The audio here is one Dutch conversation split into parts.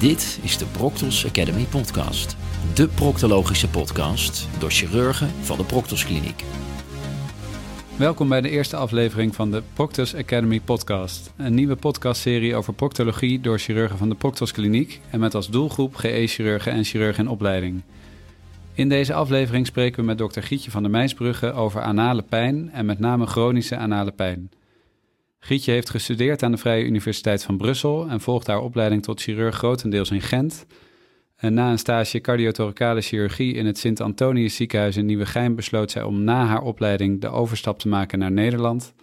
Dit is de Proctos Academy podcast. De proctologische podcast door chirurgen van de Proctos Kliniek. Welkom bij de eerste aflevering van de Proctos Academy podcast. Een nieuwe podcastserie over proctologie door chirurgen van de Proctos Kliniek en met als doelgroep GE-chirurgen en chirurgen in opleiding. In deze aflevering spreken we met dokter Gietje van der Meisbrugge over anale pijn en met name chronische anale pijn. Gietje heeft gestudeerd aan de Vrije Universiteit van Brussel en volgt haar opleiding tot chirurg grotendeels in Gent. En na een stage cardiothoracale chirurgie in het Sint-Antonius ziekenhuis in Nieuwegein besloot zij om na haar opleiding de overstap te maken naar Nederland.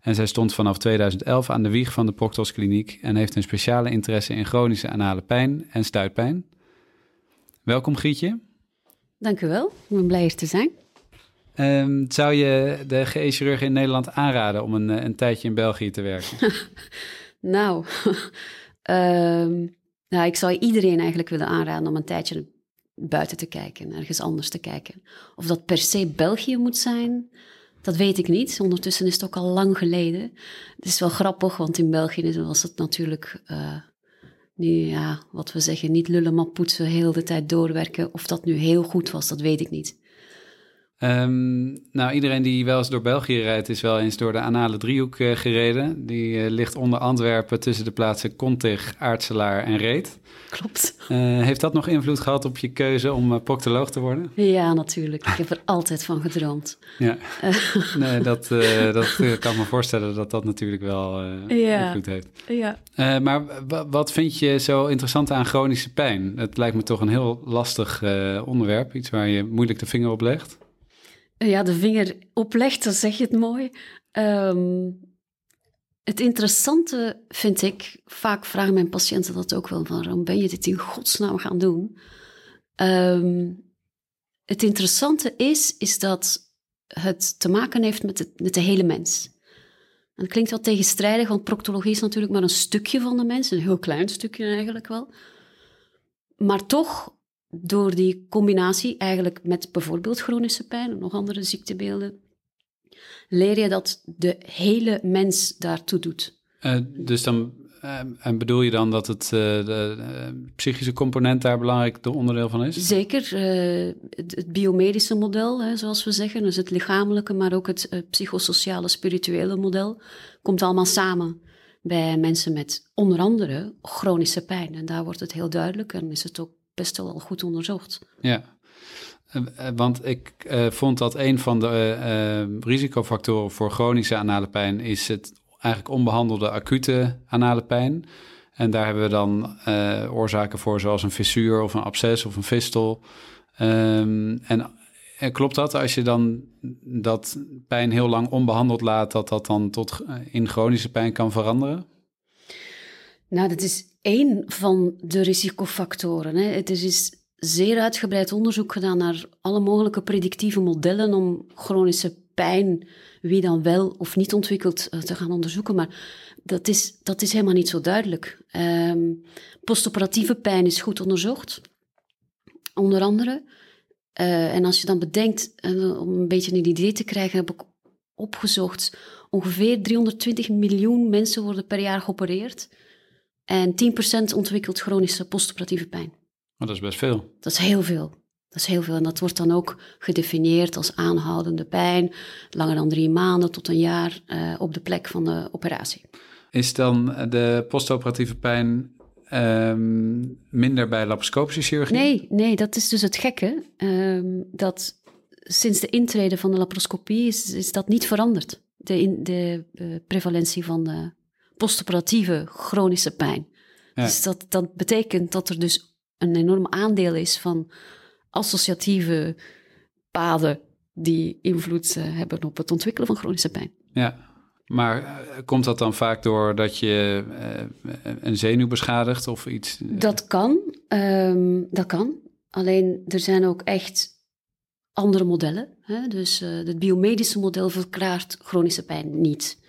En zij stond vanaf 2011 aan de wieg van de Proctos Kliniek en heeft een speciale interesse in chronische anale pijn en stuitpijn. Welkom Gietje. Dank u wel, ik ben blij hier te zijn. Um, zou je de GE-chirurg in Nederland aanraden om een, een tijdje in België te werken? nou, um, nou, ik zou iedereen eigenlijk willen aanraden om een tijdje buiten te kijken, ergens anders te kijken. Of dat per se België moet zijn, dat weet ik niet. Ondertussen is het ook al lang geleden. Het is wel grappig, want in België was het natuurlijk, uh, nu ja, wat we zeggen, niet lullen maar poetsen, heel de tijd doorwerken. Of dat nu heel goed was, dat weet ik niet. Um, nou, iedereen die wel eens door België rijdt, is wel eens door de anale driehoek uh, gereden. Die uh, ligt onder Antwerpen tussen de plaatsen Contig, Aartselaar en Reet. Klopt. Uh, heeft dat nog invloed gehad op je keuze om proctoloog te worden? Ja, natuurlijk. Ik heb er altijd van gedroomd. Ja, nee, dat, dat kan me voorstellen dat dat natuurlijk wel ja. invloed heeft. Ja. maar wat vind je zo interessant aan chronische pijn? Het lijkt me toch een heel lastig onderwerp, iets waar je moeilijk de vinger op legt. Ja, de vinger oplegt, dan zeg je het mooi. Um, het interessante vind ik, vaak vragen mijn patiënten dat ook wel, waarom ben je dit in godsnaam gaan doen? Um, het interessante is, is dat het te maken heeft met, met de hele mens. En dat klinkt wel tegenstrijdig, want proctologie is natuurlijk maar een stukje van de mens, een heel klein stukje eigenlijk wel. Maar toch door die combinatie eigenlijk met bijvoorbeeld chronische pijn en nog andere ziektebeelden, leer je dat de hele mens daartoe doet. Uh, dus dan uh, en bedoel je dan dat het uh, de psychische component daar belangrijk de onderdeel van is? Zeker. Het, het, biomedische model, hè, zoals we zeggen, dus het lichamelijke, maar ook het psychosociale, spirituele model, komt allemaal samen bij mensen met onder andere chronische pijn. En daar wordt het heel duidelijk en is het ook best wel goed onderzocht. Ja, eh, eh, want ik uh, vond dat een van de risicofactoren voor chronische anale pijn is het eigenlijk onbehandelde acute anale pijn. En daar hebben we dan oorzaken voor, zoals een fissuur of een absces of een fistel. Um, en klopt dat als je dan dat pijn heel lang onbehandeld laat, dat dat dan tot in chronische pijn kan veranderen? Nou, dat is één van de risicofactoren. Hè. Het is dus zeer uitgebreid onderzoek gedaan naar alle mogelijke predictieve modellen om chronische pijn, wie dan wel of niet ontwikkelt, eh, te gaan onderzoeken. Maar dat is, dat is helemaal niet zo duidelijk. Um, postoperatieve pijn is goed onderzocht, onder andere. Uh, en als je dan bedenkt, uh, om een beetje een idee te krijgen, heb ik opgezocht, ongeveer 320 miljoen mensen worden per jaar geopereerd. En 10% ontwikkelt chronische postoperatieve pijn. Maar dat is best veel. Dat is heel veel. Dat is heel veel. En dat wordt dan ook gedefinieerd als aanhoudende pijn, langer dan drie maanden tot een jaar uh, op de plek van de operatie. Is dan de postoperatieve pijn um, minder bij laparoscopische chirurgie? Nee, nee, dat is dus het gekke. Um, dat sinds de intrede van de laparoscopie is, is dat niet veranderd. De, in, de uh, prevalentie van de postoperatieve chronische pijn. Dus dat, dat betekent dat er dus een enorm aandeel is van associatieve paden die invloed uh, hebben op het ontwikkelen van chronische pijn. Ja, maar uh, komt dat dan vaak door dat je uh, een zenuw beschadigt of iets? Dat kan, um, dat kan. Alleen er zijn ook echt andere modellen. Hè? Dus het biomedische model verklaart chronische pijn niet.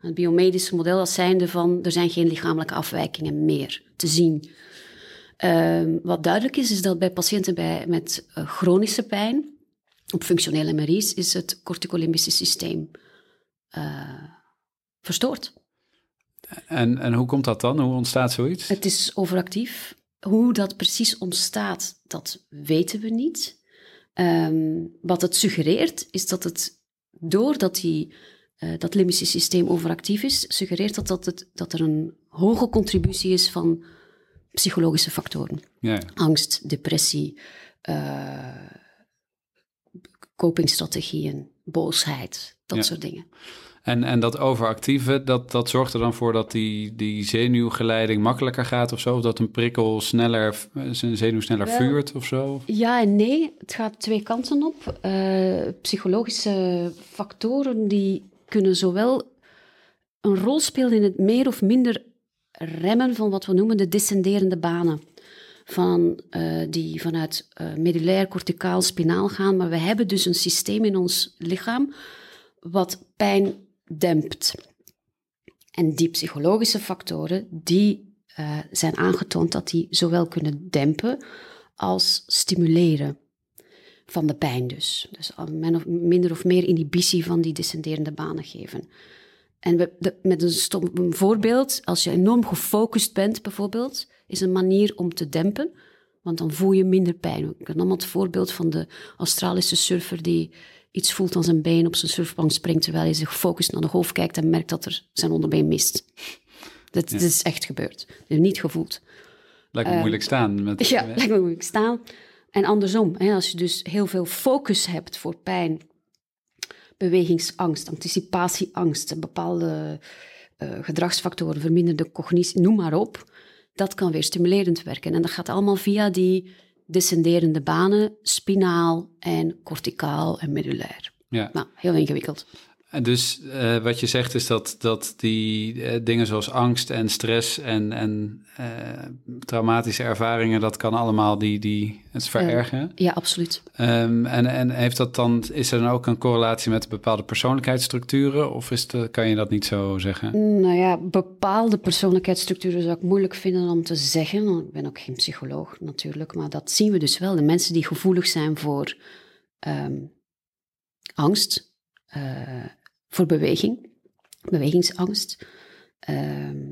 Het biomedische model als zijnde van er zijn geen lichamelijke afwijkingen meer te zien. Uh, wat duidelijk is, is dat bij patiënten bij, met uh, chronische pijn, op functionele MRI's, is het corticolimbisch systeem uh, verstoord. En, en hoe komt dat dan? Hoe ontstaat zoiets? Het is overactief. hoe dat precies ontstaat, dat weten we niet. Ehm, wat het suggereert, is dat het doordat die, uh, dat limbische systeem overactief is, suggereert dat, dat, het, dat er een hoge contributie is van psychologische factoren. Ja. Angst, depressie, uh, copingstrategieën, boosheid, dat Ja. soort dingen. En, en dat overactieve, dat, dat zorgt er dan voor dat die, die zenuwgeleiding makkelijker gaat of zo? Of dat een prikkel sneller, zijn zenuw sneller Wel- vuurt of zo? Ja en nee, het gaat twee kanten op. Eh, psychologische factoren die kunnen zowel een rol spelen in het meer of minder remmen van wat we noemen de descenderende banen. Van, eh, die vanuit eh medullair, corticaal, spinaal gaan. Maar we hebben dus een systeem in ons lichaam wat pijn dempt. En die psychologische factoren, die eh, zijn aangetoond dat die zowel kunnen dempen als stimuleren van de pijn dus. Dus of, minder of meer inhibitie van die descenderende banen geven. En we, de- met een stom een voorbeeld, als je enorm gefocust bent bijvoorbeeld, is een manier om te dempen, want dan voel je minder pijn. Ik heb allemaal het voorbeeld van de Australische surfer die iets voelt aan zijn been op zijn surfplank springt, terwijl hij zich gefocust naar de golf kijkt en merkt dat er zijn onderbeen mist. Dat, dat is echt gebeurd. Dat heb ik niet gevoeld. Lijkt me moeilijk staan. Met, Ja, lijkt me moeilijk staan. En andersom, hè, als je dus heel veel focus hebt voor pijn, bewegingsangst, anticipatieangst, bepaalde eh, gedragsfactoren, verminderde cognitie, noem maar op, dat kan weer stimulerend werken. En dat gaat allemaal via die descenderende banen, spinaal en corticaal en medullair. Ja. Nou, heel ingewikkeld. Dus eh, wat je zegt is dat, dat die eh, dingen zoals angst en stress en, en eh, traumatische ervaringen, dat kan allemaal die, die het verergeren. Ja, absoluut. Ehm, en, en heeft dat dan, is er dan ook een correlatie met bepaalde persoonlijkheidsstructuren? Of is de, kan je dat niet zo zeggen? Nou ja, bepaalde persoonlijkheidsstructuren zou ik moeilijk vinden om te zeggen. want Ik ben ook geen psycholoog natuurlijk, maar dat zien we dus wel. De mensen die gevoelig zijn voor ehm, angst, voor beweging, bewegingsangst, ehm,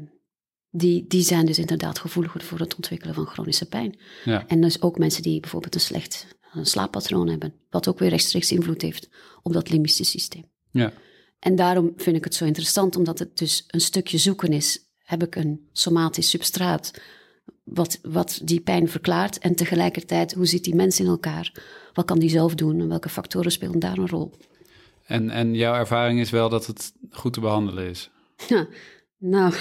die, die zijn dus inderdaad gevoeliger voor het ontwikkelen van chronische pijn. Ja. En dus ook mensen die bijvoorbeeld een slecht een slaappatroon hebben, wat ook weer rechtstreeks invloed heeft op dat limbische systeem. Ja. En daarom vind ik het zo interessant, omdat het dus een stukje zoeken is. Heb ik een somatisch substraat wat, wat die pijn verklaart? En tegelijkertijd, hoe zit die mens in elkaar? Wat kan die zelf doen en welke factoren spelen daar een rol? En, en jouw ervaring is wel dat het goed te behandelen is? Ja, nou,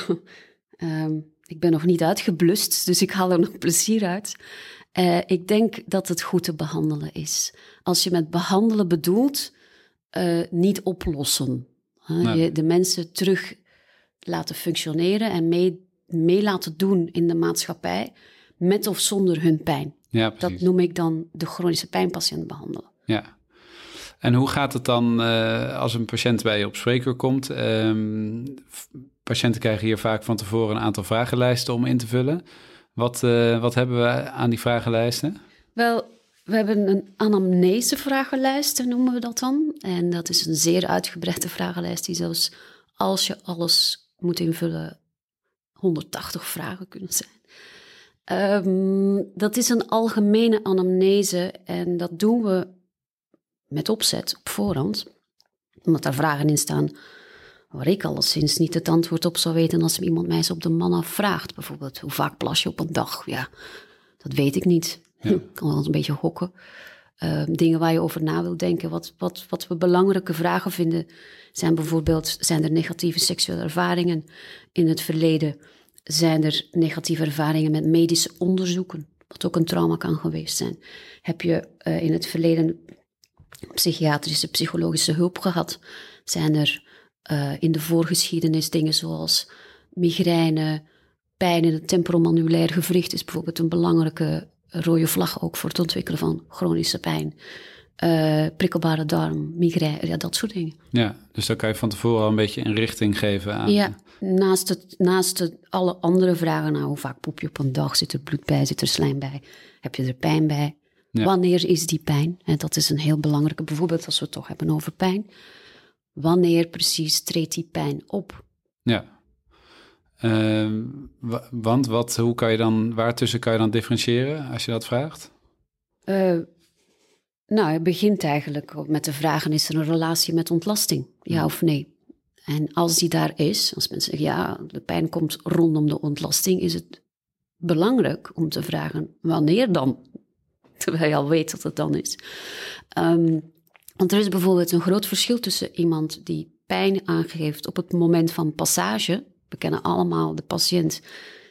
ehm, ik ben nog niet uitgeblust, dus ik haal er nog plezier uit. Eh, ik denk dat het goed te behandelen is. Als je met behandelen bedoelt, eh, niet oplossen. Hè, Nee. Je de mensen terug laten functioneren en mee, mee laten doen in de maatschappij, met of zonder hun pijn. Ja, Dat noem ik dan de chronische pijnpatiënt behandelen. Ja. En hoe gaat het dan eh, als een patiënt bij je op spreekuur komt? Ehm, patiënten krijgen hier vaak van tevoren een aantal vragenlijsten om in te vullen. Wat, eh, wat hebben we aan die vragenlijsten? Wel, we hebben een anamnesevragenlijst, noemen we dat dan. En dat is een zeer uitgebreide vragenlijst die zelfs als je alles moet invullen 180 vragen kunnen zijn. Ehm, dat is een algemene anamnese en dat doen we met opzet op voorhand. Omdat daar vragen in staan waar ik alleszins niet het antwoord op zou weten als iemand mij eens op de man afvraagt. Bijvoorbeeld, hoe vaak plas je op een dag? Ja, dat weet ik niet. Ik kan wel eens een beetje hokken. Ehm, dingen waar je over na wil denken. Wat, wat, wat we belangrijke vragen vinden zijn bijvoorbeeld... zijn er negatieve seksuele ervaringen in het verleden? Zijn er negatieve ervaringen met medische onderzoeken? Wat ook een trauma kan geweest zijn. Heb je eh, in het verleden psychiatrische, psychologische hulp gehad? Zijn er eh, in de voorgeschiedenis dingen zoals migraine, pijn in het temporomandibulair gewricht is bijvoorbeeld een belangrijke rode vlag ook voor het ontwikkelen van chronische pijn. Eh, prikkelbare darm, migraine, ja, dat soort dingen. Ja, dus dan kan je van tevoren al een beetje een richting geven aan. Ja, naast, het, naast het, alle andere vragen, nou, hoe vaak poep je op een dag, zit er bloed bij, zit er slijm bij, heb je er pijn bij? Ja. Wanneer is die pijn? En dat is een heel belangrijke, bijvoorbeeld als we het toch hebben over pijn. Wanneer precies treedt die pijn op? Ja. Ehm, wa- want wat, hoe kan je dan, waartussen kan je dan differentiëren als je dat vraagt? Eh, nou, het begint eigenlijk met de vragen: is er een relatie met ontlasting? Ja of nee? En als die daar is, als mensen zeggen ja, de pijn komt rondom de ontlasting, is het belangrijk om te vragen wanneer dan? Terwijl je al weet dat het dan is. Ehm, want er is bijvoorbeeld een groot verschil tussen iemand die pijn aangeeft op het moment van passage. We kennen allemaal de patiënt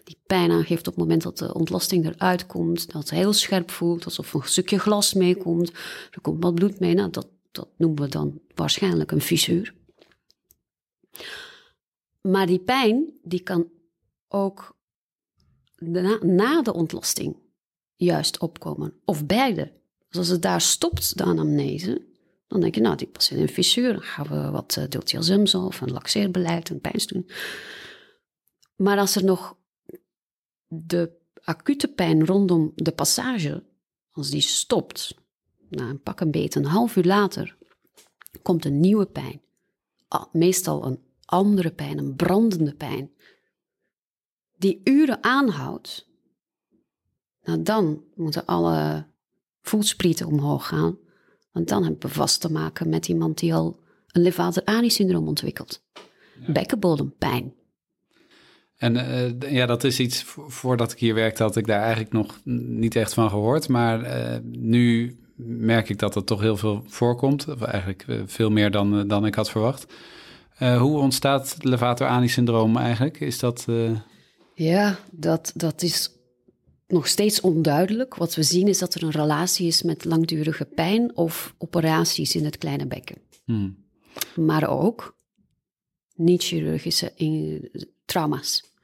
die pijn aangeeft op het moment dat de ontlasting eruit komt, dat het heel scherp voelt, alsof een stukje glas meekomt, er komt wat bloed mee. Nou, dat, dat noemen we dan waarschijnlijk een fissuur. Maar die pijn, die kan ook na, na de ontlasting juist opkomen. Of beide. Dus als het daar stopt, de anamnese, dan denk je, nou, die patiënt heeft een fissuur, dan gaan we wat uh, diltiazem of een laxeerbeleid, een pijnstoen. Maar als er nog de acute pijn rondom de passage, als die stopt, pak een beet, een half uur later, komt een nieuwe pijn. Meestal een andere pijn, een brandende pijn, die uren aanhoudt. Nou, dan moeten alle voelsprieten omhoog gaan, want dan hebben we vast te maken met iemand die al een levator-ani-syndroom ontwikkelt. Ja. Bekkenbodempijn. En uh, ja, dat is iets, voordat ik hier werkte, had ik daar eigenlijk nog niet echt van gehoord. Maar uh, nu merk ik dat het toch heel veel voorkomt. Of eigenlijk uh, veel meer dan, dan ik had verwacht. hoe ontstaat Levator-Ani-syndroom eigenlijk? Is dat... Ja, dat, dat is nog steeds onduidelijk. Wat we zien is dat er een relatie is met langdurige pijn of operaties in het kleine bekken. Hmm. Maar ook niet-chirurgische trauma's.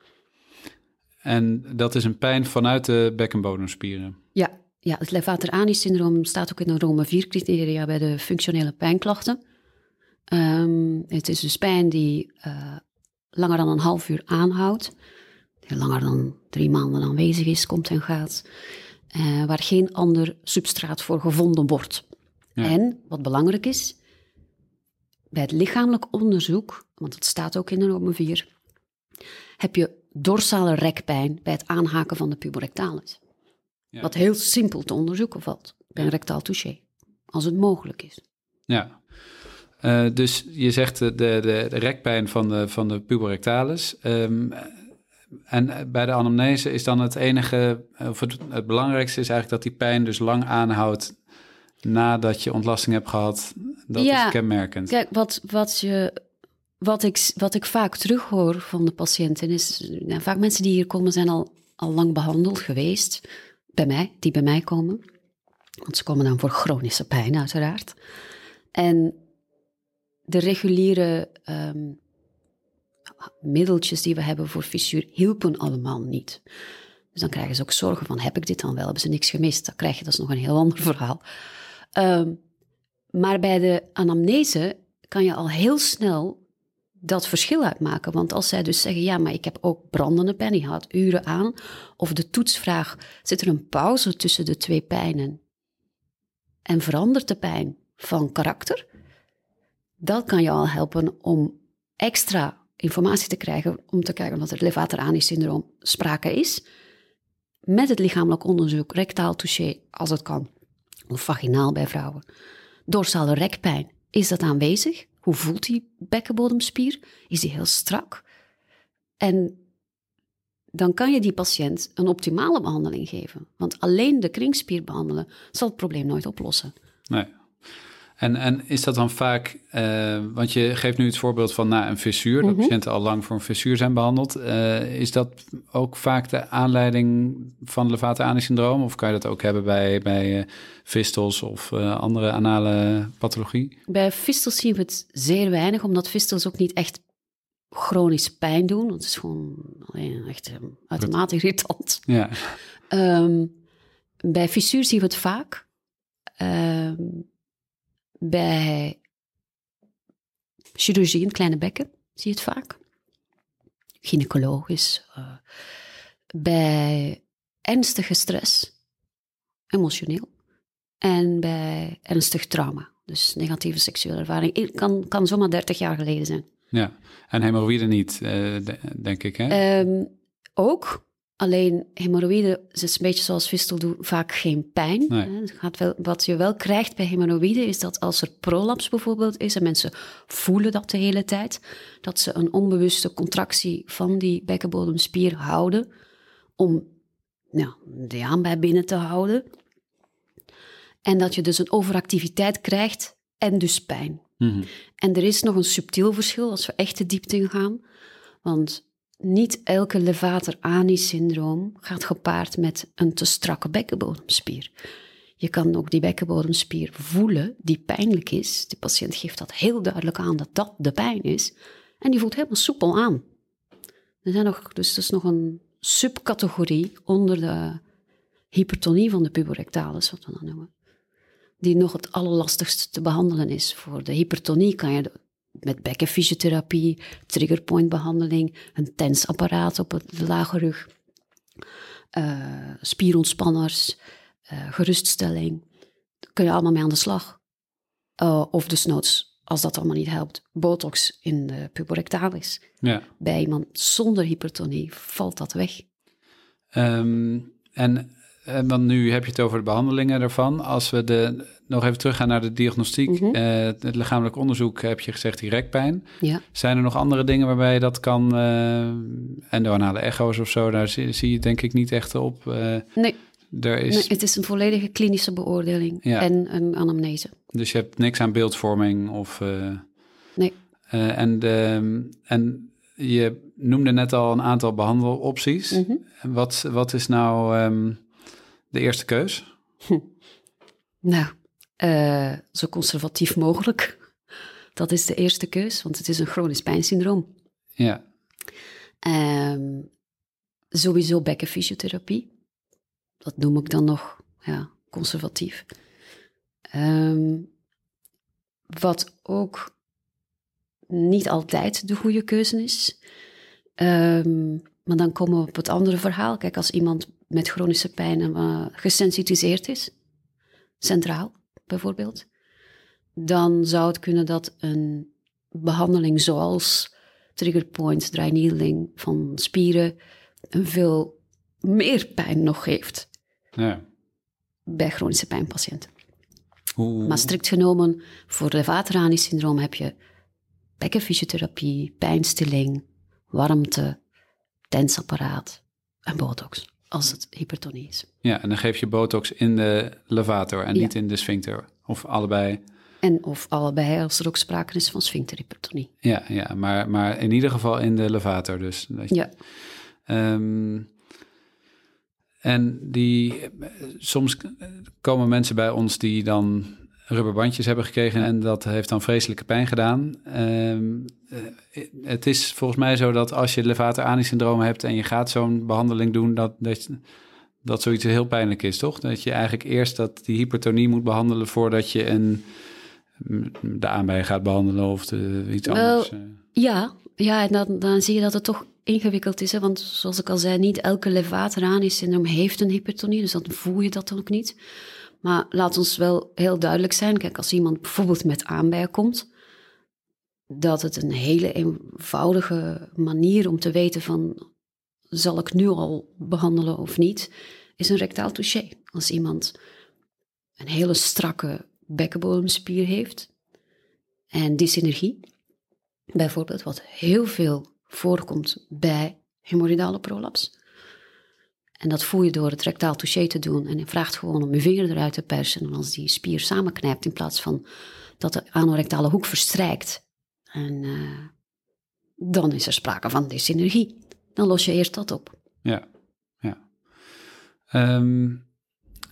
En dat is een pijn vanuit de bekkenbodemspieren? Ja, ja het Levator-Ani-syndroom staat ook in de Rome 4-criteria bij de functionele pijnklachten. Um, het is dus pijn die uh, langer dan een half uur aanhoudt, langer dan drie maanden aanwezig is, komt en gaat, uh, waar geen ander substraat voor gevonden wordt. Ja. En, wat belangrijk is, bij het lichamelijk onderzoek, want het staat ook in de Rome 4, heb je dorsale rekpijn bij het aanhaken van de puborectalis. Ja. Wat heel simpel te onderzoeken valt bij een rectaal touché, als het mogelijk is. Ja, uh, dus je zegt de, de, de rekpijn van de, van de puborectalis. Um, en bij de anamnese is dan het enige, of het, het belangrijkste is eigenlijk dat die pijn dus lang aanhoudt nadat je ontlasting hebt gehad. Dat ja, is kenmerkend. Kijk, wat, wat je wat ik, wat ik vaak terughoor van de patiënten is, nou, vaak mensen die hier komen zijn al, al lang behandeld geweest, bij mij, die bij mij komen. Want ze komen dan voor chronische pijn uiteraard. En de reguliere um, middeltjes die we hebben voor fissuur hielpen allemaal niet. Dus dan krijgen ze ook zorgen van, heb ik dit dan wel? Hebben ze niks gemist? Dan krijg je, dat is nog een heel ander verhaal. Um, maar bij de anamnese kan je al heel snel dat verschil uitmaken. Want als zij dus zeggen, ja, maar ik heb ook brandende pijn, die houdt uren aan. Of de toetsvraag, zit er een pauze tussen de twee pijnen? En verandert de pijn van karakter? Dat kan je al helpen om extra informatie te krijgen, om te kijken of er Levator-Ani-syndroom sprake is. Met het lichamelijk onderzoek, rectaal touché, als het kan. Of vaginaal bij vrouwen. Dorsale rekpijn, is dat aanwezig? Hoe voelt die bekkenbodemspier? Is die heel strak? En dan kan je die patiënt een optimale behandeling geven. Want alleen de kringspier behandelen zal het probleem nooit oplossen. Nee. En, en is dat dan vaak, uh, want je geeft nu het voorbeeld van na een fissuur, dat mm -hmm. patiënten al lang voor een fissuur zijn behandeld. Uh, is dat ook vaak de aanleiding van Levator-Ani-syndroom? Of kan je dat ook hebben bij, bij uh, fistels of andere anale pathologie? Bij fistels zien we het zeer weinig, omdat fistels ook niet echt chronisch pijn doen. Het is gewoon alleen echt uitermate irritant. Ja. Um, bij fissuur zien we het vaak. Um, bij chirurgie in het kleine bekken zie je het vaak. Gynaecologisch. Uh, bij ernstige stress, emotioneel. En bij ernstig trauma. Dus negatieve seksuele ervaring. Kan, kan zomaar 30 jaar geleden zijn. Ja, en hemorroïden niet, uh, denk ik, hè? Um, ook, alleen hemorroïden, het is een beetje zoals Vistel doen, vaak geen pijn. Nee. Het gaat wel, wat je wel krijgt bij hemorroïden is dat als er prolaps bijvoorbeeld is, en mensen voelen dat de hele tijd, dat ze een onbewuste contractie van die bekkenbodemspier houden om ja, de aanbij binnen te houden. En dat je dus een overactiviteit krijgt en dus pijn. Mhm. En er is nog een subtiel verschil als we echt de diepte in gaan. Want niet elke levator-ani-syndroom gaat gepaard met een te strakke bekkenbodemspier. Je kan ook die bekkenbodemspier voelen die pijnlijk is. De patiënt geeft dat heel duidelijk aan dat dat de pijn is. En die voelt helemaal soepel aan. Er zijn nog, dus dat is nog een subcategorie onder de hypertonie van de puberectalis, wat we dan noemen die nog het allerlastigste te behandelen is. Voor de hypertonie kan je met bekkenfysiotherapie, triggerpointbehandeling, een tensapparaat op de lage rug, uh, spierontspanners, uh, geruststelling. Daar kun je allemaal mee aan de slag. Uh, of desnoods, als dat allemaal niet helpt, botox in de puborectalis. Ja. Bij iemand zonder hypertonie valt dat weg. Um, en en dan nu heb je het over de behandelingen ervan. Als we de, nog even teruggaan naar de diagnostiek, mm het lichamelijk onderzoek, heb je gezegd rekpijn. Ja. Zijn er nog andere dingen waarbij je dat kan, uh, endoanale echo's of zo, daar zie, zie, je denk ik niet echt op. Uh, nee. Er is... nee, het is een volledige klinische beoordeling en een anamnese. Dus je hebt niks aan beeldvorming of... nee. en, de, en je noemde net al een aantal behandelopties. Mm wat, wat is nou... Um, de eerste keus? Nou, uh, zo conservatief mogelijk. Dat is de eerste keus, want het is een chronisch pijnsyndroom. Ja. Um, sowieso bekkenfysiotherapie. Dat noem ik dan nog ja, conservatief. Um, wat ook niet altijd de goede keuze is. Um, maar dan komen we op het andere verhaal. Kijk, als iemand met chronische pijn uh, gesensitiseerd is, centraal bijvoorbeeld, dan zou het kunnen dat een behandeling zoals triggerpoint, dry needling van spieren een veel meer pijn nog geeft ja. bij chronische pijnpatiënten. Maar strikt genomen, voor de Vaterani-syndroom heb je bekkenfysiotherapie, pijnstilling, warmte, tensapparaat en botox als het hypertonie is. Ja, en dan geef je botox in de levator en niet in de sphincter. Of allebei. En of allebei als er ook sprake is van sphincterhypertonie. Ja, ja maar, maar in ieder geval in de levator dus. Ja. Um, en die, soms komen mensen bij ons die dan rubberbandjes hebben gekregen en dat heeft dan vreselijke pijn gedaan. Ehm, eh, het is volgens mij zo dat als je levator-ani-syndroom hebt en je gaat zo'n behandeling doen, dat, dat, dat zoiets heel pijnlijk is, toch? Dat je eigenlijk eerst dat die hypertonie moet behandelen voordat je een, de aanbij gaat behandelen of de, iets anders. Uh. Ja, ja, en dan, dan zie je dat het toch ingewikkeld is. Hè? Want zoals ik al zei, niet elke levator-ani-syndroom heeft een hypertonie, dus dan voel je dat dan ook niet. Maar laat ons wel heel duidelijk zijn. Kijk, als iemand bijvoorbeeld met aanbijen komt, dat het een hele eenvoudige manier om te weten van zal ik nu al behandelen of niet, is een rectaal touché. Als iemand een hele strakke bekkenbodemspier heeft en dysenergie, bijvoorbeeld, wat heel veel voorkomt bij hemorrhoidale prolaps, en dat voel je door het rectaal touché te doen. En je vraagt gewoon om je vinger eruit te persen. En als die spier samenknijpt, in plaats van dat de anorectale hoek verstrijkt. En uh, dan is er sprake van dysenergie. Dan los je eerst dat op. Ja, ja. Um,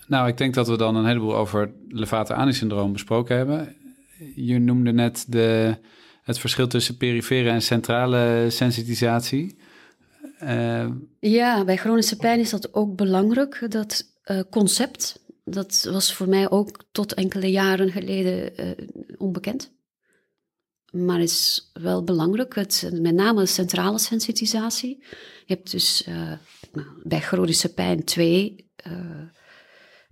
nou, ik denk dat we dan een heleboel over levator-ani-syndroom besproken hebben. Je noemde net de, het verschil tussen perifere en centrale sensitisatie. Uh, ja, bij chronische pijn is dat ook belangrijk, dat uh, concept. Dat was voor mij ook tot enkele jaren geleden uh, onbekend. Maar is wel belangrijk, het, met name centrale sensitisatie. Je hebt dus nou, bij chronische pijn twee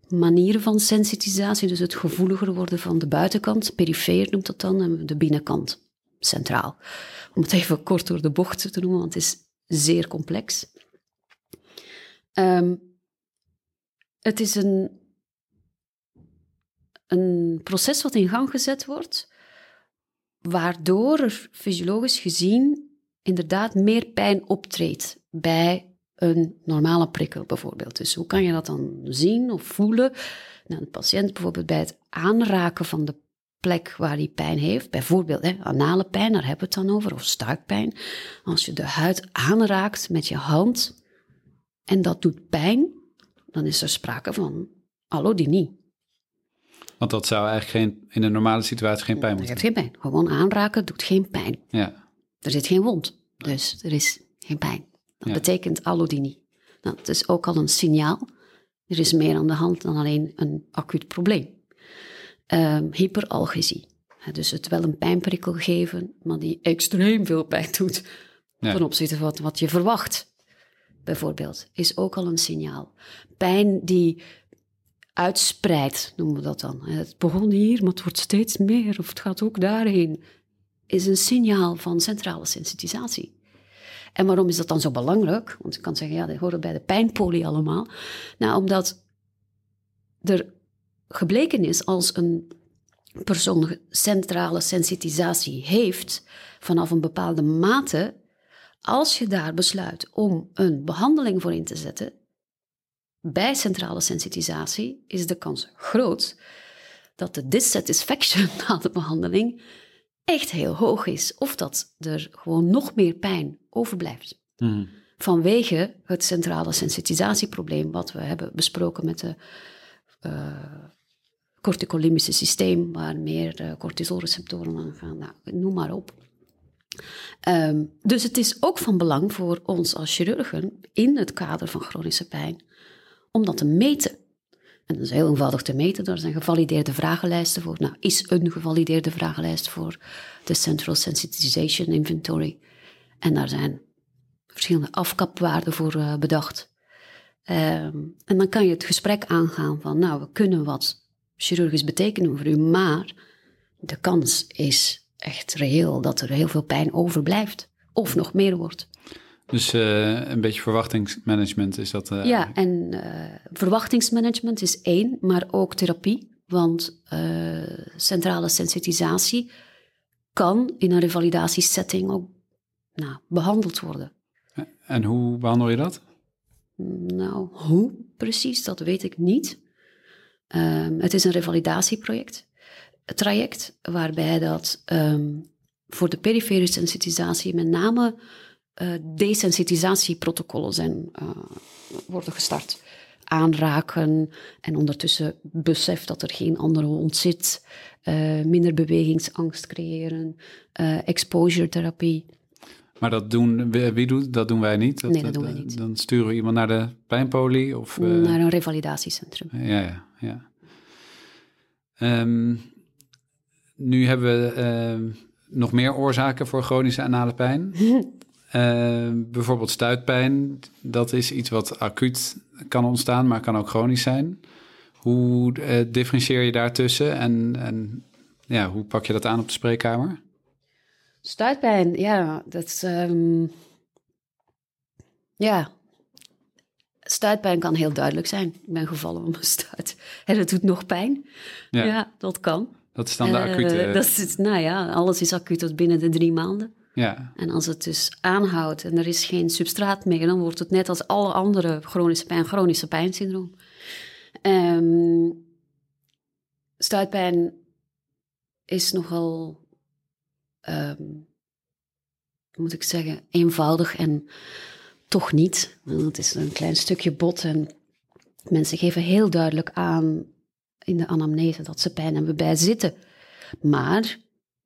manieren van sensitisatie. Dus het gevoeliger worden van de buitenkant, perifeer noemt dat dan, en de binnenkant. centraal. Om het even kort door de bocht te noemen, want het is zeer complex. Ehm, het is een, een proces wat in gang gezet wordt, waardoor er fysiologisch gezien inderdaad meer pijn optreedt bij een normale prikkel bijvoorbeeld. Dus hoe kan je dat dan zien of voelen? Nou, de patiënt bijvoorbeeld bij het aanraken van de plek waar hij pijn heeft, bijvoorbeeld hè, anale pijn, daar hebben we het dan over, of stuikpijn. Als je de huid aanraakt met je hand en dat doet pijn, dan is er sprake van allodynie. Want dat zou eigenlijk geen, in een normale situatie geen pijn moeten hebt geen pijn. Gewoon aanraken doet geen pijn. Ja, Er zit geen wond, dus er is geen pijn. Dat Ja. betekent allodynie. Nou, dat is ook al een signaal. Er is meer aan de hand dan alleen een acuut probleem. Ehm, hyperalgesie. Dus het wel een pijnprikkel geven, maar die extreem veel pijn doet Ja. ten opzichte van wat, wat je verwacht, bijvoorbeeld, is ook al een signaal. Pijn die uitspreidt, noemen we dat dan. Het begon hier, maar het wordt steeds meer, of het gaat ook daarheen, is een signaal van centrale sensitisatie. En waarom is dat dan zo belangrijk? Want je kan zeggen, ja, dat horen bij de pijnpolie allemaal. Nou, omdat er gebleken is als een persoon centrale sensitisatie heeft vanaf een bepaalde mate, als je daar besluit om een behandeling voor in te zetten, bij centrale sensitisatie is de kans groot dat de dissatisfaction na de behandeling echt heel hoog is. Of dat er gewoon nog meer pijn overblijft. Mhm. Vanwege het centrale sensitisatieprobleem wat we hebben besproken met de eh corticolimbische systeem, waar meer eh, cortisolreceptoren aan gaan. Nou, noem maar op. Ehm, dus het is ook van belang voor ons als chirurgen in het kader van chronische pijn om dat te meten. En dat is heel eenvoudig te meten. Daar zijn gevalideerde vragenlijsten voor. Nou, is een gevalideerde vragenlijst voor de Central Sensitization Inventory. En daar zijn verschillende afkapwaarden voor eh, bedacht. Ehm, en dan kan je het gesprek aangaan van, nou, we kunnen wat chirurgisch betekenen voor u, maar de kans is echt reëel dat er heel veel pijn overblijft. Of nog meer wordt. Dus eh, een beetje verwachtingsmanagement is dat. eh, Ja, en eh, verwachtingsmanagement is één, maar ook therapie. Want centrale sensitisatie kan in een revalidatiesetting ook nou, behandeld worden. En hoe behandel je dat? Nou, hoe precies, dat weet ik niet. Ehm, het is een revalidatieproject, een traject, waarbij dat ehm, voor de perifere sensitisatie met name eh, desensitisatieprotocollen zijn, eh, worden gestart. Aanraken en ondertussen besef dat er geen andere hond zit, eh, minder bewegingsangst creëren, exposure therapie. Maar dat doen, wie, doet dat? doen wij niet. Nee, dat doen wij niet. Dan sturen we iemand naar de pijnpolie of. naar een revalidatiecentrum. Ja, ja, ja. Ehm, nu hebben we ehm, nog meer oorzaken voor chronische anale pijn. Ehm, bijvoorbeeld stuitpijn. Dat is iets wat acuut kan ontstaan, maar kan ook chronisch zijn. Hoe eh, differentieer je daartussen en, en ja, hoe pak je dat aan op de spreekkamer? Stuitpijn, ja, dat is, ja. Stuitpijn kan heel duidelijk zijn. Ik ben gevallen op mijn stuit. En het doet nog pijn. Ja, Ja, dat kan. dat is dan de Eh, acute... dat is, nou ja, alles is acuut tot binnen de drie maanden. ja, En als het dus aanhoudt en er is geen substraat meer, dan wordt het net als alle andere chronische pijn, chronische pijnsyndroom. Ehm stuitpijn is nogal, hoe moet ik zeggen, eenvoudig en toch niet. Want Het is een klein stukje bot en mensen geven heel duidelijk aan in de anamnese dat ze pijn hebben bij zitten. Maar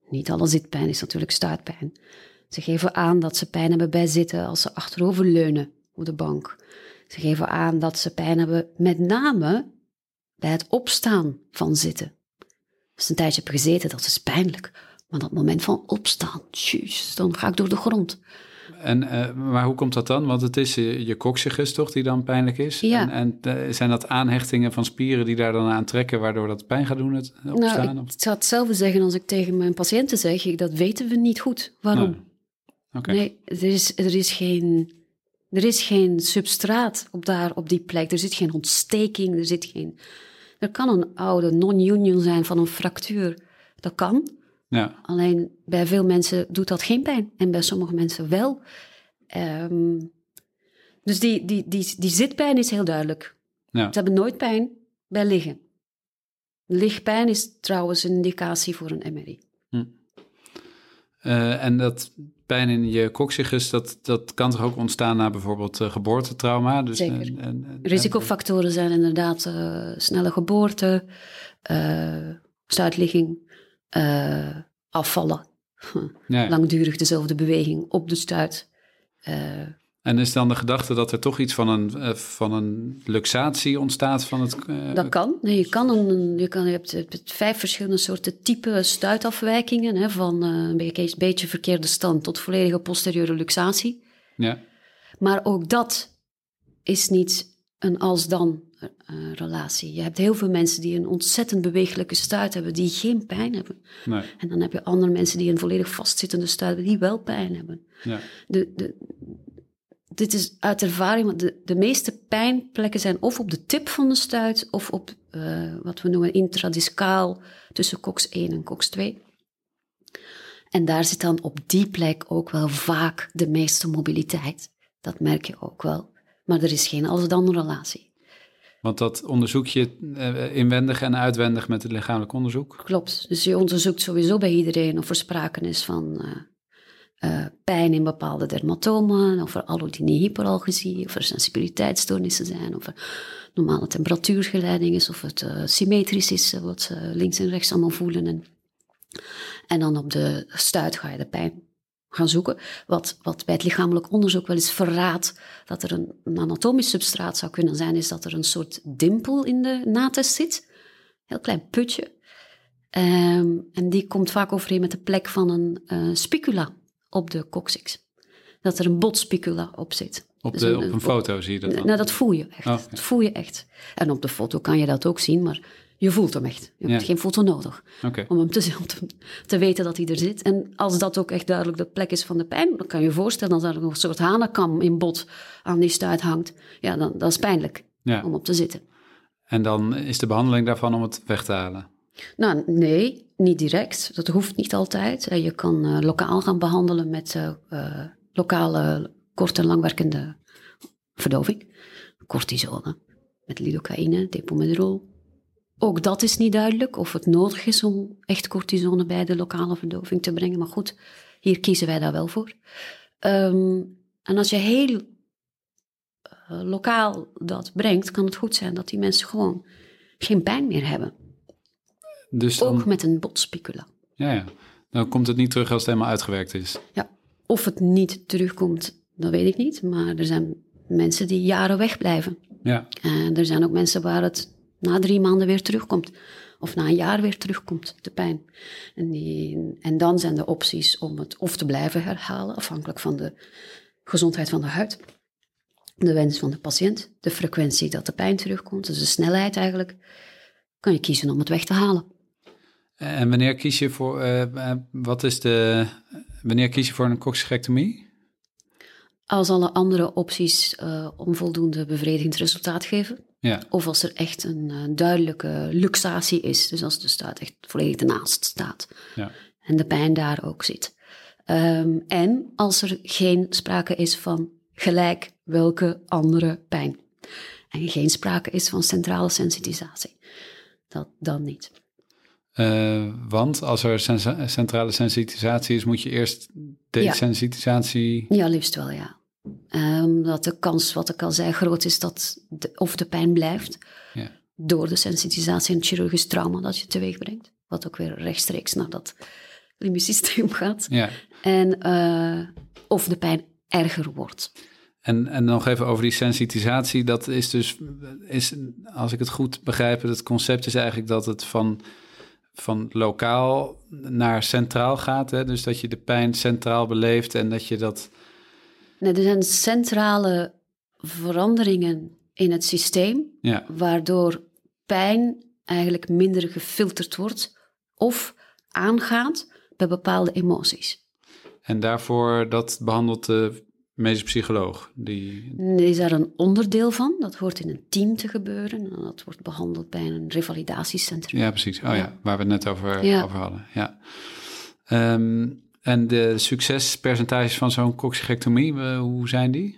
niet alle zitpijn is natuurlijk stuitpijn. Ze geven aan dat ze pijn hebben bij zitten als ze achterover leunen op de bank. Ze geven aan dat ze pijn hebben met name bij het opstaan van zitten. Als ze een tijdje hebben gezeten, dat is pijnlijk. Maar dat moment van opstaan, tjus, dan ga ik door de grond. En, uh, maar hoe komt dat dan? Want het is je, je coccygus toch die dan pijnlijk is? Ja. En, en uh, zijn dat aanhechtingen van spieren die daar dan aan trekken, waardoor dat pijn gaat doen? Het opstaan, nou, ik zou hetzelfde zeggen als ik tegen mijn patiënten zeg, dat weten we niet goed. Waarom? Nee, okay. nee er, is, er, is geen, er is geen substraat op, daar, op die plek. Er zit geen ontsteking, er zit geen... Er kan een oude non-union zijn van een fractuur. Dat kan. Ja. Alleen bij veel mensen doet dat geen pijn en bij sommige mensen wel. Um, dus die, die, die, die zitpijn is heel duidelijk. Ja. Ze hebben nooit pijn bij liggen. Lichtpijn is trouwens een indicatie voor een MRI. Hm. Uh, en dat pijn in je coccygus, dat, dat kan toch ook ontstaan na bijvoorbeeld uh, geboortetrauma? Dus, Zeker. En, en, Risicofactoren zijn inderdaad uh, snelle geboorte, stuitligging, uh, afvallen. Langdurig dezelfde beweging op de stuit. Uh, en is dan de gedachte dat er toch iets van een, uh, van een luxatie ontstaat van het... dat kan. Nee, je, kan een, je, kan, je hebt, je hebt vijf verschillende soorten type stuitafwijkingen. Hè, van een beetje, beetje verkeerde stand tot volledige posteriore luxatie. Ja. Maar ook dat is niet een als-dan uh, relatie. Je hebt heel veel mensen die een ontzettend bewegelijke stuit hebben, die geen pijn hebben. Nee. En dan heb je andere mensen die een volledig vastzittende stuit hebben, die wel pijn hebben. Ja. De, de, dit is uit ervaring, want de, de meeste pijnplekken zijn of op de tip van de stuit of op uh, wat we noemen intradiscaal tussen COX 1 en COX 2. En daar zit dan op die plek ook wel vaak de meeste mobiliteit. Dat merk je ook wel. Maar er is geen als-dan relatie. Want dat onderzoek je uh, inwendig en uitwendig met het lichamelijk onderzoek? Klopt. Dus je onderzoekt sowieso bij iedereen of er sprake is van uh, uh, pijn in bepaalde dermatomen, of er allodynie hyperalgesie, of er sensibiliteitsstoornissen zijn, of er normale temperatuurgeleiding is, of het symmetrisch is, wat ze links en rechts allemaal voelen. En, en dan op de stuit ga je de pijn gaan zoeken. Wat, wat bij het lichamelijk onderzoek wel eens verraadt dat er een, een, anatomisch substraat zou kunnen zijn, is dat er een soort dimpel in de natest zit. Heel klein putje. Um, en die komt vaak overeen met de plek van een uh, spicula op de coccyx. Dat er een botspicula op zit. Op, de, dus een, op een foto zie je dat dan? Nou, dat voel je echt. Oh. Dat voel je echt. En op de foto kan je dat ook zien, maar je voelt hem echt. Je hebt ja. geen foto nodig okay. om hem te, om te, te, weten dat hij er zit. En als dat ook echt duidelijk de plek is van de pijn, dan kan je je voorstellen dat er nog een soort hanenkam in bot aan die stuit hangt. Ja, dan dat is pijnlijk ja. om op te zitten. En dan is de behandeling daarvan om het weg te halen? Nou, nee, niet direct. Dat hoeft niet altijd. Je kan uh, lokaal gaan behandelen met uh, uh, lokale kort- en langwerkende verdoving. Cortisone, met lidocaïne, depomedrol, ook dat is niet duidelijk of het nodig is om echt cortisone bij de lokale verdoving te brengen. Maar goed, hier kiezen wij daar wel voor. Um, en als je heel uh, lokaal dat brengt, kan het goed zijn dat die mensen gewoon geen pijn meer hebben. Dus dan, Ook met een botspicula. Ja, ja. Dan komt het niet terug als het helemaal uitgewerkt is. Ja, of het niet terugkomt, dat weet ik niet. Maar er zijn mensen die jaren wegblijven. Ja. En er zijn ook mensen waar het na drie maanden weer terugkomt. Of na een jaar weer terugkomt, de pijn. En, die, en dan zijn de opties om het of te blijven herhalen, afhankelijk van de gezondheid van de huid. De wens van de patiënt, de frequentie dat de pijn terugkomt, dus de snelheid eigenlijk. Kan je kiezen om het weg te halen. En wanneer kies je voor, uh, wat is de, wanneer kies je voor een coccygectomie? Als alle andere opties uh, onvoldoende bevredigend resultaat geven. Ja. Of als er echt een uh, duidelijke luxatie is. Dus als de staat echt volledig ernaast staat. Ja. En de pijn daar ook zit. Um, en als er geen sprake is van gelijk welke andere pijn. En geen sprake is van centrale sensitisatie. Dat dan niet. Uh, want als er sen centrale sensitisatie is, moet je eerst desensitisatie... Ja, ja liefst wel, ja. Omdat um, de kans, wat ik al zei, groot is dat de, of de pijn blijft ja. door de sensitisatie en het chirurgisch trauma dat je teweeg brengt. Wat ook weer rechtstreeks naar dat limbisch systeem gaat. Ja. En uh, of de pijn erger wordt. En, en nog even over die sensitisatie. Dat is dus, is, als ik het goed begrijp, het concept is eigenlijk dat het van, van lokaal naar centraal gaat. Hè? Dus dat je de pijn centraal beleeft en dat je dat Nee, er zijn centrale veranderingen in het systeem, Ja, waardoor pijn eigenlijk minder gefilterd wordt of aangaat bij bepaalde emoties. en daarvoor dat behandelt de medisch psycholoog. Die, Is daar een onderdeel van? Dat hoort in een team te gebeuren. En dat wordt behandeld bij een revalidatiecentrum. ja, precies. Oh ja, Ja. waar we het net over, Ja. over hadden. Ja. Ehm, en de succespercentages van zo'n coccygectomie, eh, hoe zijn die?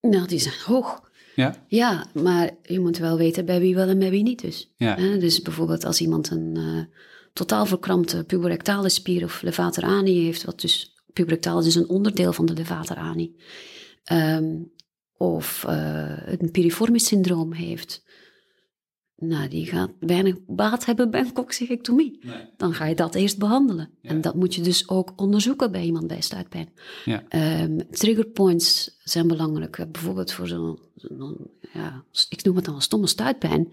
Nou, die zijn hoog. Ja? Ja, maar je moet wel weten bij wie wel en bij wie niet dus. Ja. Hè, dus bijvoorbeeld als iemand een eh, totaal verkrampte puberectale spier of levator ani heeft, wat dus puberectaal is dus een onderdeel van de levator ani, ehm, of eh, een piriformis syndroom heeft, nou, die gaat weinig baat hebben bij een coccygectomie. Dan ga je dat eerst behandelen. Ja. En dat moet je dus ook onderzoeken bij iemand bij stuitpijn. Ja. Ehm, trigger points zijn belangrijk. Bijvoorbeeld voor zo'n, zo'n- ja, ik noem het dan een stomme stuitpijn.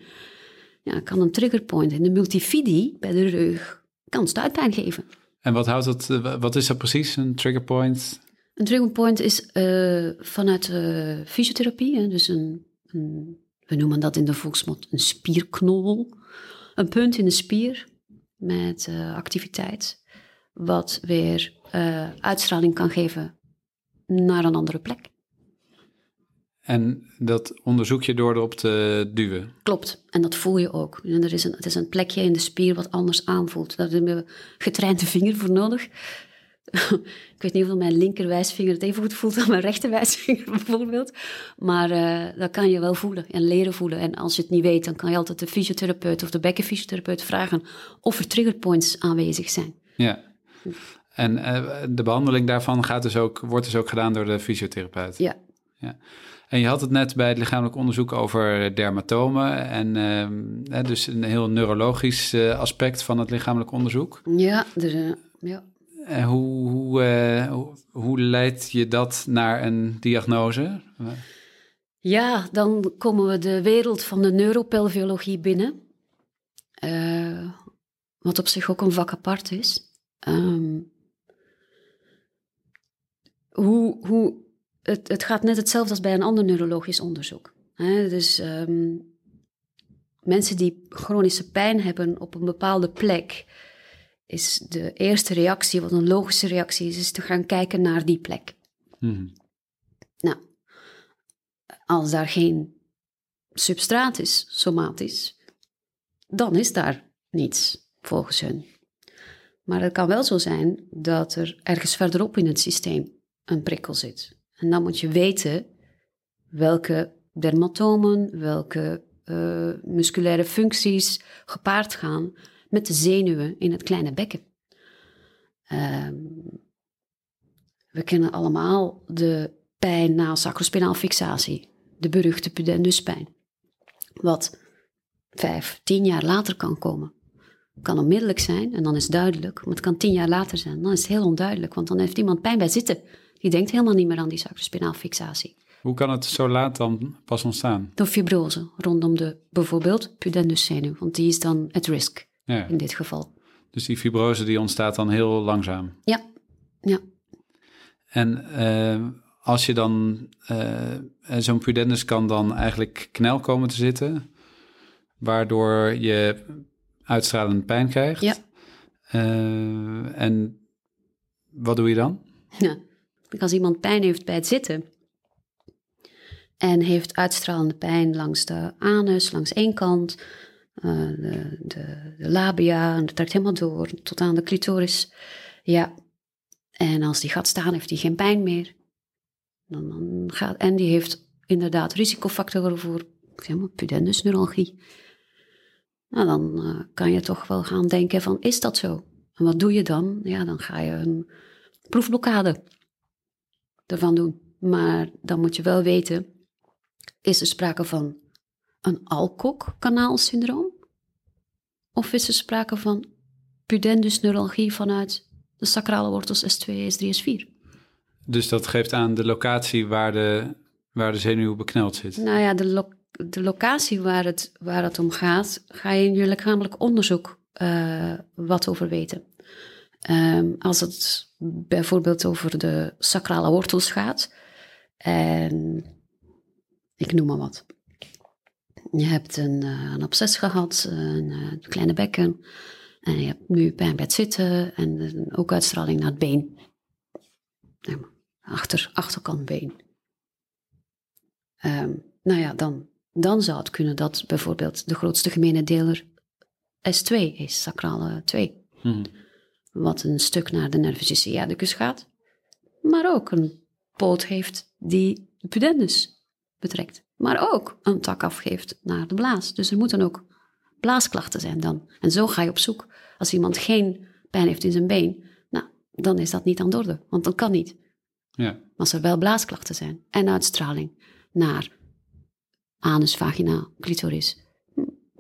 Ja, kan een trigger point in de multifidi bij de rug kan stuitpijn geven. En wat houdt dat, eh, wat is dat precies, een trigger point? Een trigger point is eh, vanuit eh, fysiotherapie, hè, dus een, een, we noemen dat in de volksmond een spierknol. Een punt in de spier met eh, activiteit, wat weer eh, uitstraling kan geven naar een andere plek. En dat onderzoek je door erop te duwen. Klopt, en dat voel je ook. En er is een, het is een plekje in de spier wat anders aanvoelt. Daar hebben we getrainde vinger voor nodig. ik weet niet of mijn linkerwijsvinger het even goed voelt dan mijn rechterwijsvinger bijvoorbeeld. Maar eh, dat kan je wel voelen en leren voelen. En als je het niet weet, dan kan je altijd de fysiotherapeut of de bekkenfysiotherapeut vragen of er triggerpoints aanwezig zijn. Ja. En eh, de behandeling daarvan gaat dus ook, wordt dus ook gedaan door de fysiotherapeut. Ja, En je had het net bij het lichamelijk onderzoek over dermatomen. En ehm, dus een heel neurologisch eh, aspect van het lichamelijk onderzoek. ja, eh, ja. En hoe, hoe, eh, hoe, hoe leid je dat naar een diagnose? Ja, dan komen we de wereld van de neuropelviologie binnen. Eh, wat op zich ook een vak apart is. Ehm, hoe, hoe, het, het gaat net hetzelfde als bij een ander neurologisch onderzoek. Dus ehm, mensen die chronische pijn hebben op een bepaalde plek, is de eerste reactie, wat een logische reactie is, is te gaan kijken naar die plek. Mhm. Nou, als daar geen substraat is, somatisch, dan is daar niets volgens hun. Maar het kan wel zo zijn dat er ergens verderop in het systeem een prikkel zit. En dan moet je weten welke dermatomen, welke eh, musculaire functies gepaard gaan met de zenuwen in het kleine bekken. Ehm, we kennen allemaal de pijn na sacrospinaal fixatie, de beruchte pudenduspijn. Wat vijf, tien jaar later kan komen. Kan onmiddellijk zijn en dan is het duidelijk, maar het kan tien jaar later zijn. Dan is het heel onduidelijk, want dan heeft iemand pijn bij zitten. Die denkt helemaal niet meer aan die sacrospinaal fixatie. Hoe kan het zo laat dan pas ontstaan? Door fibrose rondom de bijvoorbeeld pudenduszenuw, want die is dan at risk Ja, in dit geval. dus die fibrose die ontstaat dan heel langzaam. Ja, ja. En eh, als je dan, eh, zo'n pudendus kan dan eigenlijk knel komen te zitten, waardoor je uitstralende pijn krijgt. Ja. En wat doe je dan? Ja, als iemand pijn heeft bij het zitten en heeft uitstralende pijn langs de anus, langs één kant, de, de, de labia, en dat trekt helemaal door tot aan de clitoris. Ja, en als die gaat staan, heeft hij geen pijn meer. Dan, dan gaat, en die heeft inderdaad risicofactoren voor zeg. Nou, dan eh, kan je toch wel gaan denken van, is dat zo? En wat doe je dan? Ja, dan ga je een proefblokkade ervan doen. Maar dan moet je wel weten, is er sprake van een Alcock-kanaalsyndroom? Of is er sprake van pudendusneuralgie vanuit de sacrale wortels S2, S3, S4? Dus dat geeft aan de locatie waar de, waar de zenuw bekneld zit. Nou ja, de, lo- de locatie waar het, waar het om gaat, ga je in je lichamelijk onderzoek eh, wat over weten. Ehm, als het bijvoorbeeld over de sacrale wortels gaat, en ik noem maar wat. Je hebt een, uh, een absces gehad, een, een, kleine bekken, en je hebt nu pijn bij het zitten en ook uitstraling naar het been. Achter, achterkant been. Um, nou ja, dan, dan zou het kunnen dat bijvoorbeeld de grootste gemene deler S2 is, sacrale 2. Hmm. Wat een stuk naar de nervus sciaticus gaat, maar ook een poot heeft die de pudendus betrekt. Maar ook een tak afgeeft naar de blaas. Dus er moeten ook blaasklachten zijn dan. En zo ga je op zoek. Als iemand geen pijn heeft in zijn been, nou, dan is dat niet aan de orde, want dat kan niet. Ja. Maar als er wel blaasklachten zijn en uitstraling naar anus, vagina, clitoris,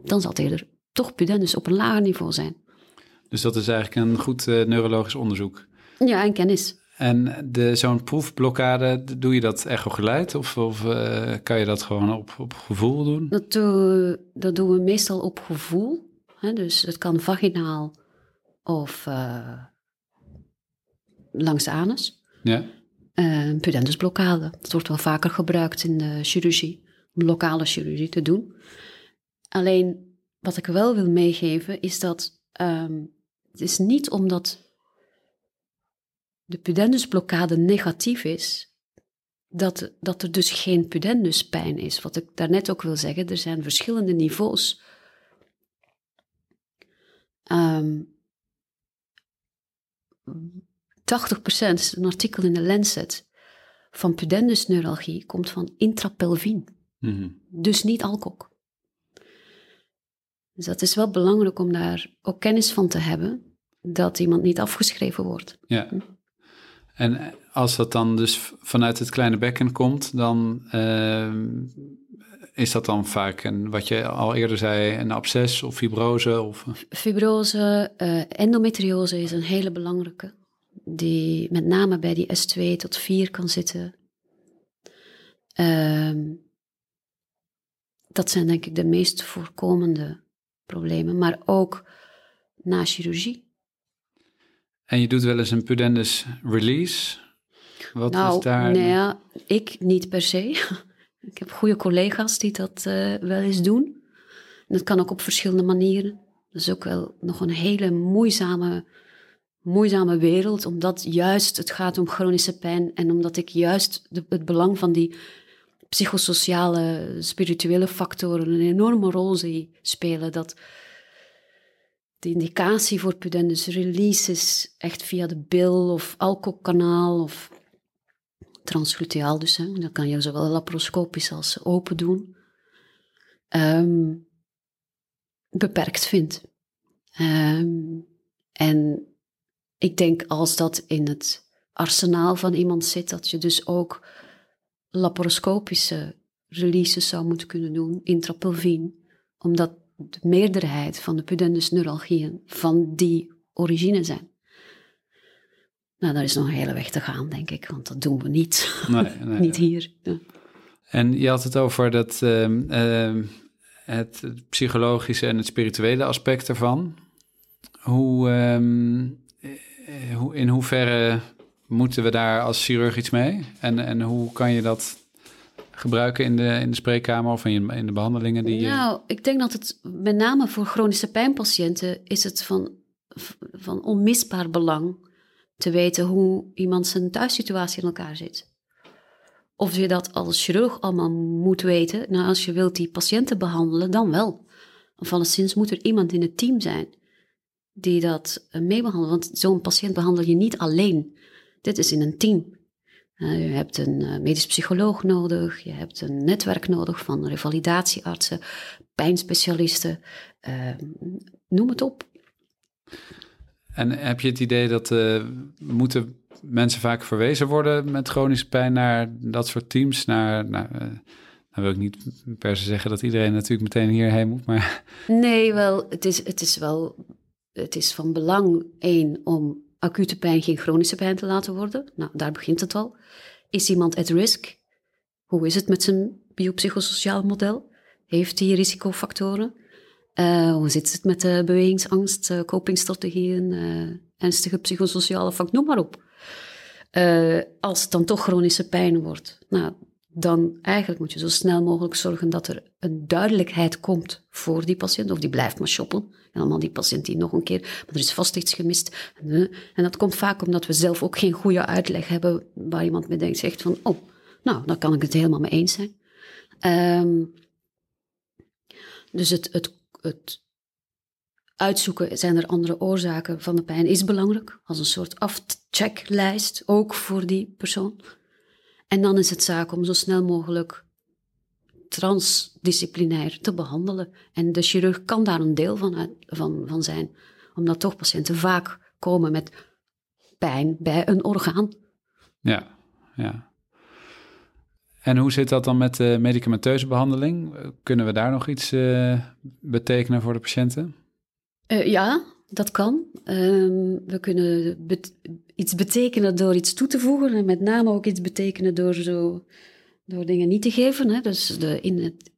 dan zal het eerder toch pudendus op een lager niveau zijn. Dus dat is eigenlijk een goed uh, neurologisch onderzoek. Ja, en kennis. En de, zo'n proefblokkade, doe je dat echogeleid of, of uh, kan je dat gewoon op, op gevoel doen? Dat, dat doen we meestal op gevoel. Hè? Dus het kan vaginaal of uh, langs de anus. Ja. Uh, pudendusblokkade. Dat wordt wel vaker gebruikt in de chirurgie, om lokale chirurgie te doen. Alleen wat ik wel wil meegeven is dat um, het is niet omdat de pudendusblokkade negatief is, dat, dat er dus geen pudenduspijn is. Wat ik daarnet ook wil zeggen, er zijn verschillende niveaus. Um, 80% is een artikel in de Lancet van pudendusneuralgie komt van intrapelvien. Mm Dus niet alcohol. Dus dat is wel belangrijk om daar ook kennis van te hebben, dat iemand niet afgeschreven wordt. Ja. En als dat dan dus vanuit het kleine bekken komt, dan uh, is dat dan vaak een, wat je al eerder zei, een absces of fibrose? Of... Fibrose, uh, endometriose is een hele belangrijke, die met name bij die S2 tot 4 kan zitten. Uh, dat zijn denk ik de meest voorkomende problemen, maar ook na chirurgie. En je doet wel eens een pudendus release. Wat nou, is daar? Nee, ja, ik niet per se. ik heb goede collega's die dat uh, wel eens doen. En dat kan ook op verschillende manieren. Dat is ook wel nog een hele moeizame, moeizame wereld, omdat juist het gaat om chronische pijn en omdat ik juist de, het belang van die psychosociale, spirituele factoren een enorme rol zie spelen. Dat de indicatie voor pudendus release is echt via de bil of alcoholkanaal of transgluteaal dus. Hè. Dat kan je zowel laparoscopisch als open doen. Um, beperkt vindt. Um, en ik denk als dat in het arsenaal van iemand zit, dat je dus ook laparoscopische releases zou moeten kunnen doen, intrapulvien, omdat de meerderheid van de pudendus neuralgieën van die origine zijn. Nou, daar is nog een hele weg te gaan, denk ik, want dat doen we niet. Nee, nee, niet hier. En je had het over dat, uh, het psychologische en het spirituele aspect ervan. Hoe, hoe, in hoeverre moeten we daar als chirurg iets mee? En, en hoe kan je dat gebruiken in de, in de spreekkamer of in, de behandelingen die Nou, ik denk dat het met name voor chronische pijnpatiënten is het van, van onmisbaar belang te weten hoe iemand zijn thuissituatie in elkaar zit. Of je dat als chirurg allemaal moet weten, nou als je wilt die patiënten behandelen, dan wel. Of alleszins moet er iemand in het team zijn die dat eh, meebehandelt. Want zo'n patiënt behandel je niet alleen. Dit is in een team. Uh, je hebt een uh, medisch psycholoog nodig, je hebt een netwerk nodig van revalidatieartsen, pijnspecialisten, uh, noem het op. En heb je het idee dat moeten mensen vaak verwezen worden met chronische pijn naar dat soort teams? Naar, naar nou wil ik niet per se zeggen dat iedereen natuurlijk meteen hierheen moet, maar... Nee, wel, het is, het is wel, het is van belang, één, om acute pijn geen chronische pijn te laten worden. Nou, daar begint het al. Is iemand at risk? Hoe is het met zijn biopsychosociaal model? Heeft hij risicofactoren? Uh, hoe zit het met de bewegingsangst, uh, copingstrategieën, uh, ernstige psychosociale vak, noem maar op. als het dan toch chronische pijn wordt, nou, dan eigenlijk moet je zo snel mogelijk zorgen dat er een duidelijkheid komt voor die patiënt, of die blijft maar shoppen. En allemaal die patiënt die nog een keer, maar er is vast iets gemist. En, dat komt vaak omdat we zelf ook geen goede uitleg hebben waar iemand mee denkt, zegt van, oh, nou, dan kan ik het helemaal mee eens zijn. Um, dus het, het, het uitzoeken, zijn er andere oorzaken van de pijn, is belangrijk. Als een soort afchecklijst, ook voor die persoon. En dan is het zaak om zo snel mogelijk transdisciplinair te behandelen. En de chirurg kan daar een deel van, van, van zijn, omdat toch patiënten vaak komen met pijn bij een orgaan. Ja, ja. En hoe zit dat dan met de medicamenteuze behandeling? Kunnen we daar nog iets uh, betekenen voor de patiënten? Uh, ja, dat kan. Um, we kunnen iets betekenen door iets toe te voegen en met name ook iets betekenen door, zo, door dingen niet te geven. Hè. Dus de, in het,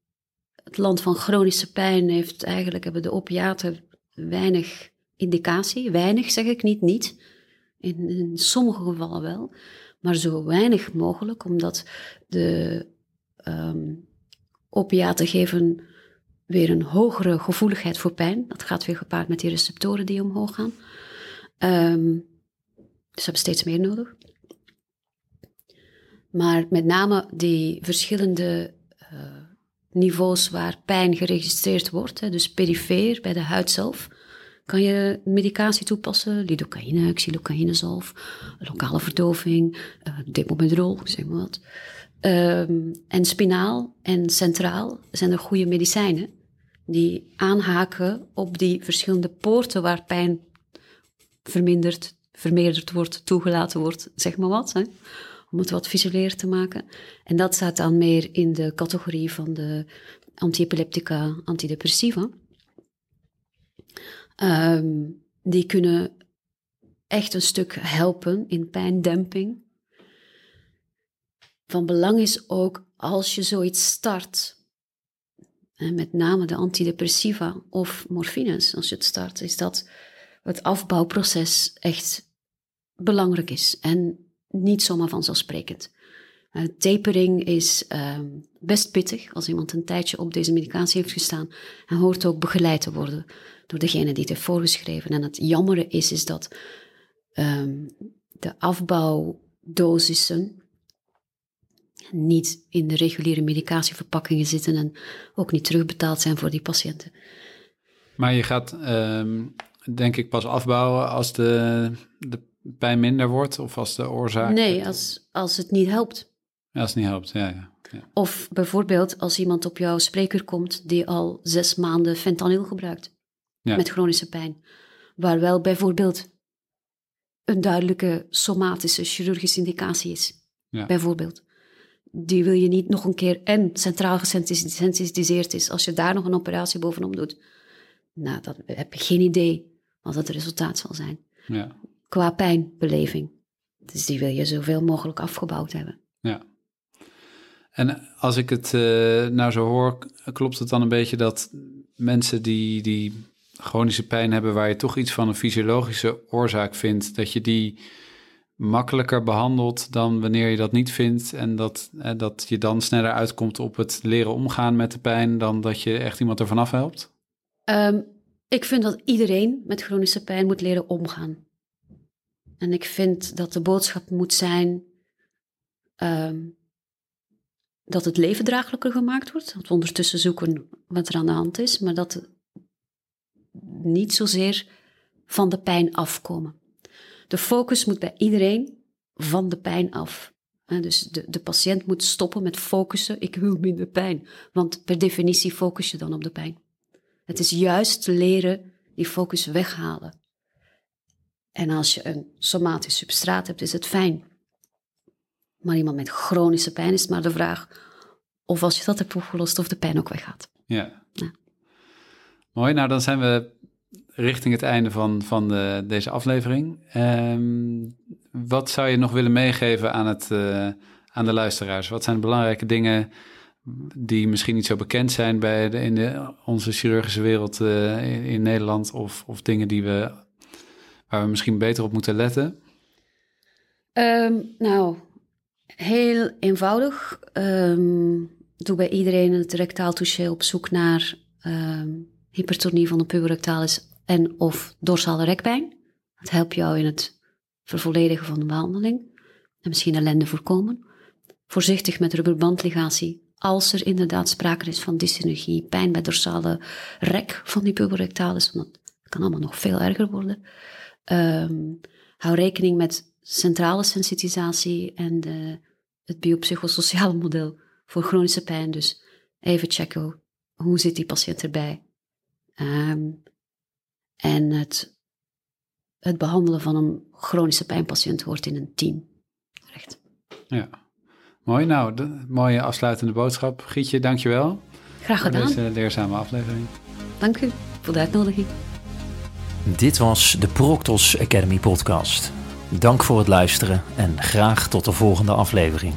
het, land van chronische pijn heeft eigenlijk hebben de opiaten weinig indicatie. Weinig zeg ik niet, niet. In, sommige gevallen wel maar zo weinig mogelijk, omdat de um, opiaten geven weer een hogere gevoeligheid voor pijn. Dat gaat weer gepaard met die receptoren die omhoog gaan. Um, dus hebben steeds meer nodig. Maar met name die verschillende uh, niveaus waar pijn geregistreerd wordt, hè, dus perifeer bij de huid zelf, kan je medicatie toepassen, lidocaïne, xylocaïnezalf, lokale verdoving, uh, zeg maar wat. Um, en spinaal en centraal zijn er goede medicijnen die aanhaken op die verschillende poorten waar pijn verminderd, vermeerderd wordt, toegelaten wordt, zeg maar wat. Hè? Om het wat visueler te maken. En dat staat dan meer in de categorie van de antiepileptica, antidepressiva. Um, die kunnen echt een stuk helpen in pijndemping. Van belang is ook als je zoiets start, met name de antidepressiva of morfines, als je het start, is dat het afbouwproces echt belangrijk is en niet zomaar vanzelfsprekend. Uh, tapering is uh, best pittig als iemand een tijdje op deze medicatie heeft gestaan en hoort ook begeleid te worden door degene die het heeft voorgeschreven. En het jammere is, is dat um, de afbouwdosissen niet in de reguliere medicatieverpakkingen zitten en ook niet terugbetaald zijn voor die patiënten. Maar je gaat, um, denk ik, pas afbouwen als de, de pijn minder wordt of als de oorzaak... Nee, als, als het niet helpt. Als het niet helpt, ja, ja. Ja. Of bijvoorbeeld als iemand op jouw spreker komt die al zes maanden fentanyl gebruikt ja. met chronische pijn. Waar wel bijvoorbeeld een duidelijke somatische chirurgische indicatie is. Ja. Bijvoorbeeld. Die wil je niet nog een keer en centraal gesensitiseerd is. Als je daar nog een operatie bovenop doet. Nou, dan heb je geen idee wat het resultaat zal zijn. Ja. Qua pijnbeleving. Dus die wil je zoveel mogelijk afgebouwd hebben. Ja. En als ik het uh, nou zo hoor, klopt het dan een beetje dat mensen die, die chronische pijn hebben waar je toch iets van een fysiologische oorzaak vindt, dat je die makkelijker behandelt dan wanneer je dat niet vindt en dat, dat je dan sneller uitkomt op het leren omgaan met de pijn dan dat je echt iemand ervan afhelpt? Um, ik vind dat iedereen met chronische pijn moet leren omgaan. En ik vind dat de boodschap moet zijn um, dat het leven draaglijker gemaakt wordt. Dat we ondertussen zoeken wat er aan de hand is, maar dat niet zozeer van de pijn afkomen. De focus moet bij iedereen van de pijn af. Dus de, de patiënt moet stoppen met focussen, ik wil minder pijn. Want per definitie focus je dan op de pijn. Het is juist leren die focus weghalen. En als je een somatisch substraat hebt, is het fijn. Maar iemand met chronische pijn is maar de vraag of als je dat hebt opgelost, of de pijn ook weggaat. Ja. ja. Mooi, nou dan zijn we richting het einde van, van de, deze aflevering. Um, wat zou je nog willen meegeven aan, het, uh, aan de luisteraars? Wat zijn belangrijke dingen die misschien niet zo bekend zijn bij in de, onze chirurgische wereld uh, in, Nederland? Of, of dingen die we, waar we misschien beter op moeten letten? Um, nou, heel eenvoudig. Um, doe bij iedereen het rectaal touché op zoek naar um, hypertonie van de puberrectalis en of dorsale rekpijn. Dat helpt jou in het vervolledigen van de behandeling en misschien ellende voorkomen. Voorzichtig met rubberbandligatie als er inderdaad sprake is van dysynergie, pijn bij dorsale rek van die puberrectalis, want dat kan allemaal nog veel erger worden. Um, hou rekening met centrale sensitisatie en de, het biopsychosociale model voor chronische pijn. Dus even checken hoe zit die patiënt erbij. Um, en het, het behandelen van een chronische pijnpatiënt hoort in een team. Recht. Ja, mooi. Nou, de, mooie afsluitende boodschap. Gietje, dankjewel. Graag gedaan. Voor deze leerzame aflevering. Dank u voor de uitnodiging. Dit was de Proctos Academy podcast. Dank voor het luisteren en graag tot de volgende aflevering.